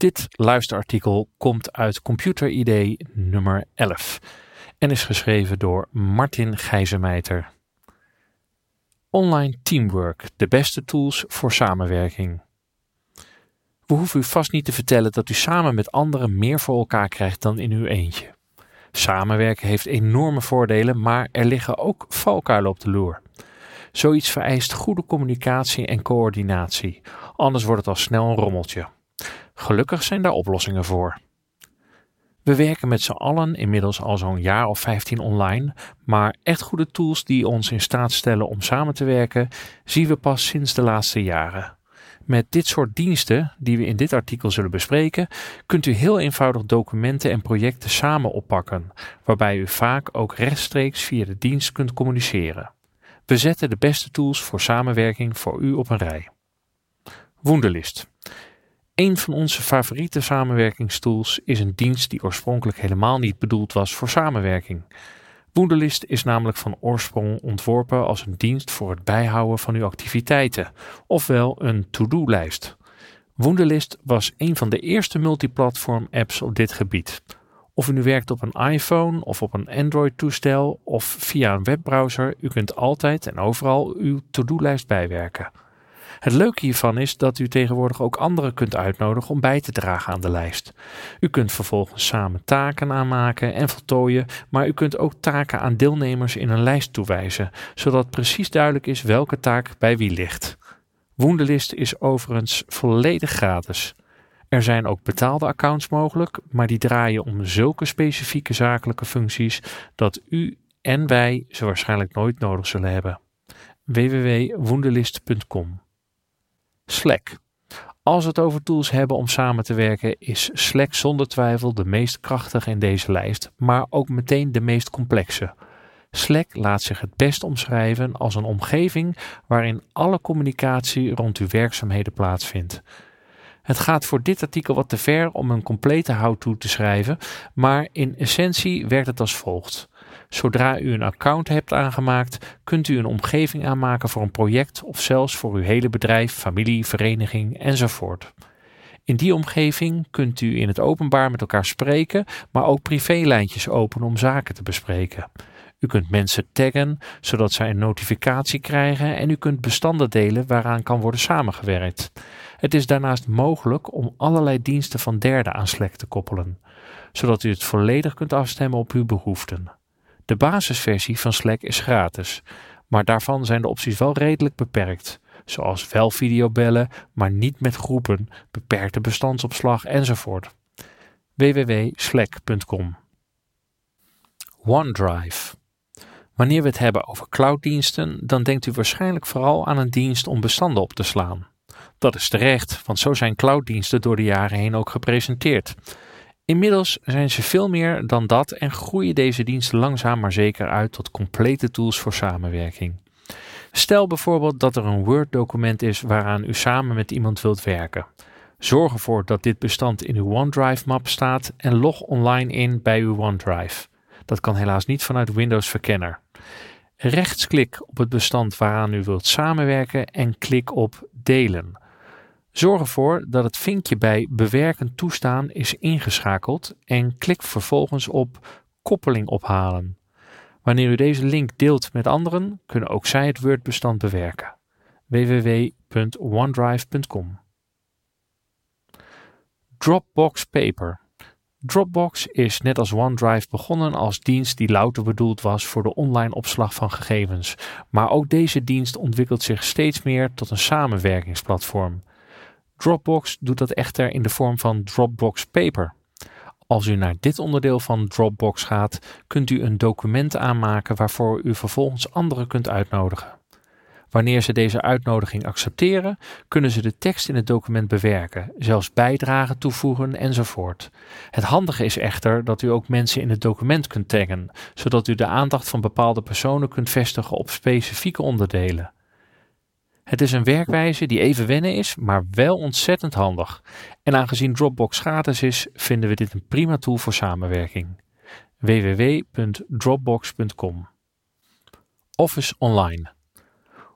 Dit luisterartikel komt uit Computer ID nummer 11 en is geschreven door Martin Gijzenmeiter. Online teamwork, de beste tools voor samenwerking. We hoeven u vast niet te vertellen dat u samen met anderen meer voor elkaar krijgt dan in uw eentje. Samenwerken heeft enorme voordelen, maar er liggen ook valkuilen op de loer. Zoiets vereist goede communicatie en coördinatie, anders wordt het al snel een rommeltje. Gelukkig zijn daar oplossingen voor. We werken met z'n allen inmiddels al zo'n jaar of 15 online, maar echt goede tools die ons in staat stellen om samen te werken, zien we pas sinds de laatste jaren. Met dit soort diensten, die we in dit artikel zullen bespreken, kunt u heel eenvoudig documenten en projecten samen oppakken, waarbij u vaak ook rechtstreeks via de dienst kunt communiceren. We zetten de beste tools voor samenwerking voor u op een rij. Wunderlist. Een van onze favoriete samenwerkingstools is een dienst die oorspronkelijk helemaal niet bedoeld was voor samenwerking. Wunderlist is namelijk van oorsprong ontworpen als een dienst voor het bijhouden van uw activiteiten, ofwel een to-do-lijst. Wunderlist was een van de eerste multiplatform apps op dit gebied. Of u nu werkt op een iPhone of op een Android-toestel of via een webbrowser, u kunt altijd en overal uw to-do-lijst bijwerken. Het leuke hiervan is dat u tegenwoordig ook anderen kunt uitnodigen om bij te dragen aan de lijst. U kunt vervolgens samen taken aanmaken en voltooien, maar u kunt ook taken aan deelnemers in een lijst toewijzen, zodat precies duidelijk is welke taak bij wie ligt. Wunderlist is overigens volledig gratis. Er zijn ook betaalde accounts mogelijk, maar die draaien om zulke specifieke zakelijke functies dat u en wij ze waarschijnlijk nooit nodig zullen hebben. www.wunderlist.com Slack. Als we het over tools hebben om samen te werken, is Slack zonder twijfel de meest krachtige in deze lijst, maar ook meteen de meest complexe. Slack laat zich het best omschrijven als een omgeving waarin alle communicatie rond uw werkzaamheden plaatsvindt. Het gaat voor dit artikel wat te ver om een complete how-to te schrijven, maar in essentie werkt het als volgt. Zodra u een account hebt aangemaakt, kunt u een omgeving aanmaken voor een project of zelfs voor uw hele bedrijf, familie, vereniging enzovoort. In die omgeving kunt u in het openbaar met elkaar spreken, maar ook privélijntjes openen om zaken te bespreken. U kunt mensen taggen, zodat zij een notificatie krijgen en u kunt bestanden delen waaraan kan worden samengewerkt. Het is daarnaast mogelijk om allerlei diensten van derden aan Slack te koppelen, zodat u het volledig kunt afstemmen op uw behoeften. De basisversie van Slack is gratis, maar daarvan zijn de opties wel redelijk beperkt, zoals wel videobellen, maar niet met groepen, beperkte bestandsopslag enzovoort. www.slack.com OneDrive Wanneer we het hebben over clouddiensten, dan denkt u waarschijnlijk vooral aan een dienst om bestanden op te slaan. Dat is terecht, want zo zijn clouddiensten door de jaren heen ook gepresenteerd. Inmiddels zijn ze veel meer dan dat en groeien deze diensten langzaam maar zeker uit tot complete tools voor samenwerking. Stel bijvoorbeeld dat er een Word-document is waaraan u samen met iemand wilt werken. Zorg ervoor dat dit bestand in uw OneDrive-map staat en log online in bij uw OneDrive. Dat kan helaas niet vanuit Windows Verkenner. Rechtsklik op het bestand waaraan u wilt samenwerken en klik op Delen. Zorg ervoor dat het vinkje bij Bewerken toestaan is ingeschakeld en klik vervolgens op Koppeling ophalen. Wanneer u deze link deelt met anderen, kunnen ook zij het Word-bestand bewerken. www.onedrive.com Dropbox Paper Dropbox is net als OneDrive begonnen als dienst die louter bedoeld was voor de online opslag van gegevens, maar ook deze dienst ontwikkelt zich steeds meer tot een samenwerkingsplatform. Dropbox doet dat echter in de vorm van Dropbox Paper. Als u naar dit onderdeel van Dropbox gaat, kunt u een document aanmaken waarvoor u vervolgens anderen kunt uitnodigen. Wanneer ze deze uitnodiging accepteren, kunnen ze de tekst in het document bewerken, zelfs bijdragen toevoegen enzovoort. Het handige is echter dat u ook mensen in het document kunt taggen, zodat u de aandacht van bepaalde personen kunt vestigen op specifieke onderdelen. Het is een werkwijze die even wennen is, maar wel ontzettend handig. En aangezien Dropbox gratis is, vinden we dit een prima tool voor samenwerking. www.dropbox.com Office Online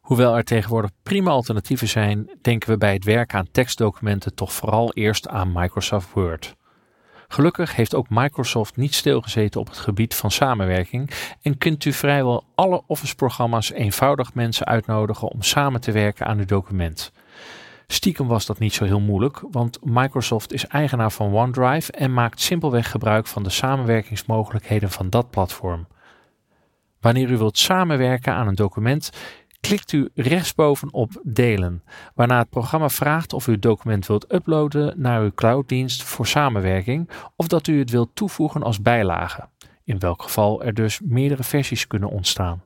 Hoewel er tegenwoordig prima alternatieven zijn, denken we bij het werken aan tekstdocumenten toch vooral eerst aan Microsoft Word. Gelukkig heeft ook Microsoft niet stilgezeten op het gebied van samenwerking en kunt u vrijwel alle Office-programma's eenvoudig mensen uitnodigen om samen te werken aan uw document. Stiekem was dat niet zo heel moeilijk, want Microsoft is eigenaar van OneDrive en maakt simpelweg gebruik van de samenwerkingsmogelijkheden van dat platform. Wanneer u wilt samenwerken aan een document, klikt u rechtsboven op Delen, waarna het programma vraagt of u het document wilt uploaden naar uw clouddienst voor samenwerking of dat u het wilt toevoegen als bijlage, in welk geval er dus meerdere versies kunnen ontstaan.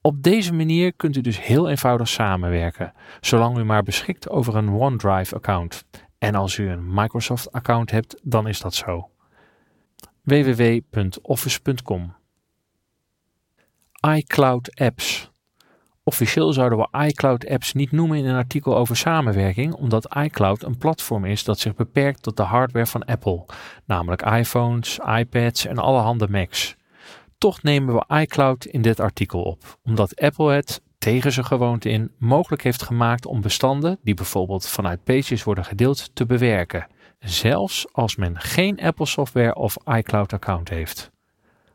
Op deze manier kunt u dus heel eenvoudig samenwerken, zolang u maar beschikt over een OneDrive-account. En als u een Microsoft-account hebt, dan is dat zo. www.office.com iCloud Apps Officieel zouden we iCloud-apps niet noemen in een artikel over samenwerking, omdat iCloud een platform is dat zich beperkt tot de hardware van Apple, namelijk iPhones, iPads en allerhande Macs. Toch nemen we iCloud in dit artikel op, omdat Apple het, tegen zijn gewoonte in, mogelijk heeft gemaakt om bestanden, die bijvoorbeeld vanuit Pages worden gedeeld, te bewerken, zelfs als men geen Apple software of iCloud-account heeft.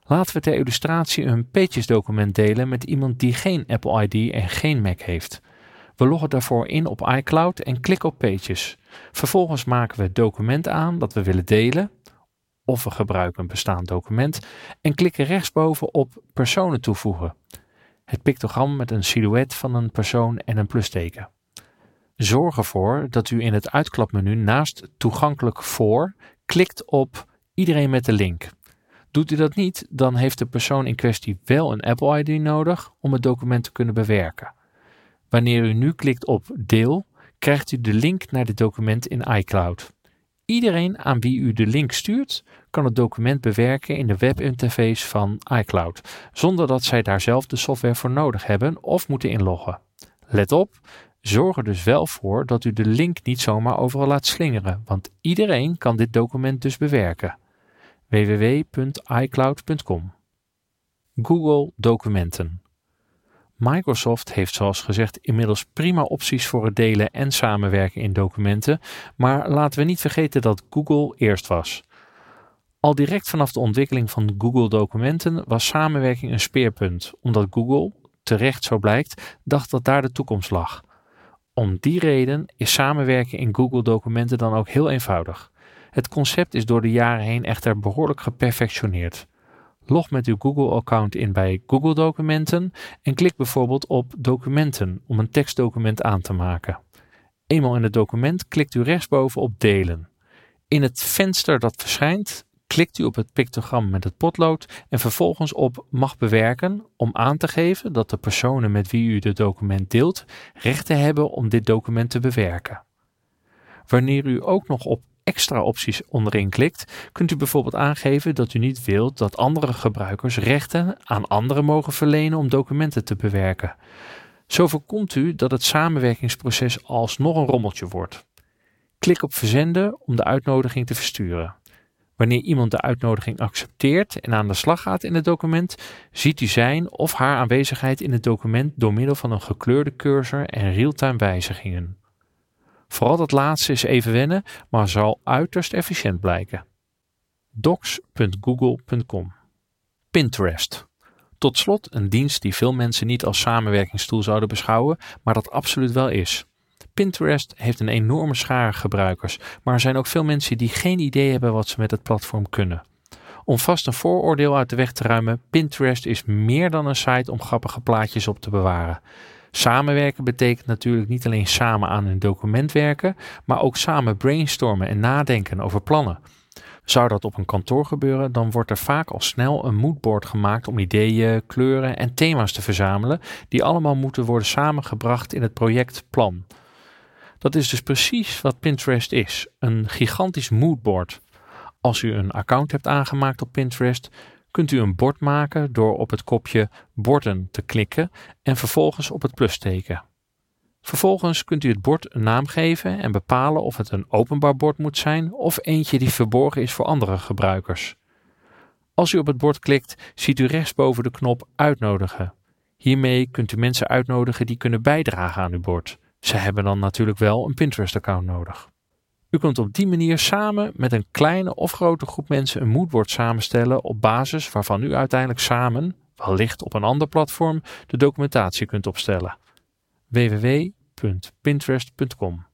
Laten we ter illustratie een Pages document delen met iemand die geen Apple ID en geen Mac heeft. We loggen daarvoor in op iCloud en klikken op Pages. Vervolgens maken we het document aan dat we willen delen, of we gebruiken een bestaand document en klikken rechtsboven op personen toevoegen. Het pictogram met een silhouet van een persoon en een plusteken. Zorg ervoor dat u in het uitklapmenu naast toegankelijk voor klikt op iedereen met de link. Doet u dat niet, dan heeft de persoon in kwestie wel een Apple ID nodig om het document te kunnen bewerken. Wanneer u nu klikt op Deel, krijgt u de link naar dit document in iCloud. Iedereen aan wie u de link stuurt, kan het document bewerken in de webinterface van iCloud, zonder dat zij daar zelf de software voor nodig hebben of moeten inloggen. Let op, zorg er dus wel voor dat u de link niet zomaar overal laat slingeren, want iedereen kan dit document dus bewerken www.icloud.com. Google Documenten. Microsoft heeft zoals gezegd inmiddels prima opties voor het delen en samenwerken in documenten, maar laten we niet vergeten dat Google eerst was. Al direct vanaf de ontwikkeling van Google Documenten was samenwerking een speerpunt, omdat Google, terecht zo blijkt, dacht dat daar de toekomst lag. Om die reden is samenwerken in Google Documenten dan ook heel eenvoudig. Het concept is door de jaren heen echter behoorlijk geperfectioneerd. Log met uw Google-account in bij Google Documenten en klik bijvoorbeeld op Documenten om een tekstdocument aan te maken. Eenmaal in het document klikt u rechtsboven op Delen. In het venster dat verschijnt, klikt u op het pictogram met het potlood en vervolgens op Mag bewerken om aan te geven dat de personen met wie u het document deelt rechten hebben om dit document te bewerken. Wanneer u ook nog op extra opties onderin klikt, kunt u bijvoorbeeld aangeven dat u niet wilt dat andere gebruikers rechten aan anderen mogen verlenen om documenten te bewerken. Zo voorkomt u dat het samenwerkingsproces alsnog een rommeltje wordt. Klik op verzenden om de uitnodiging te versturen. Wanneer iemand de uitnodiging accepteert en aan de slag gaat in het document, ziet u zijn of haar aanwezigheid in het document door middel van een gekleurde cursor en realtime wijzigingen. Vooral dat laatste is even wennen, maar zal uiterst efficiënt blijken. docs.google.com Pinterest. Tot slot een dienst die veel mensen niet als samenwerkingstoel zouden beschouwen, maar dat absoluut wel is. Pinterest heeft een enorme schare gebruikers, maar er zijn ook veel mensen die geen idee hebben wat ze met het platform kunnen. Om vast een vooroordeel uit de weg te ruimen, Pinterest is meer dan een site om grappige plaatjes op te bewaren. Samenwerken betekent natuurlijk niet alleen samen aan een document werken, maar ook samen brainstormen en nadenken over plannen. Zou dat op een kantoor gebeuren, dan wordt er vaak al snel een moodboard gemaakt om ideeën, kleuren en thema's te verzamelen, die allemaal moeten worden samengebracht in het project Plan. Dat is dus precies wat Pinterest is: een gigantisch moodboard. Als u een account hebt aangemaakt op Pinterest, kunt u een bord maken door op het kopje borden te klikken en vervolgens op het plusteken. Vervolgens kunt u het bord een naam geven en bepalen of het een openbaar bord moet zijn of eentje die verborgen is voor andere gebruikers. Als u op het bord klikt, ziet u rechtsboven de knop Uitnodigen. Hiermee kunt u mensen uitnodigen die kunnen bijdragen aan uw bord. Ze hebben dan natuurlijk wel een Pinterest-account nodig. U kunt op die manier samen met een kleine of grote groep mensen een moodboard samenstellen op basis waarvan u uiteindelijk samen, wellicht op een ander platform, de documentatie kunt opstellen. www.pinterest.com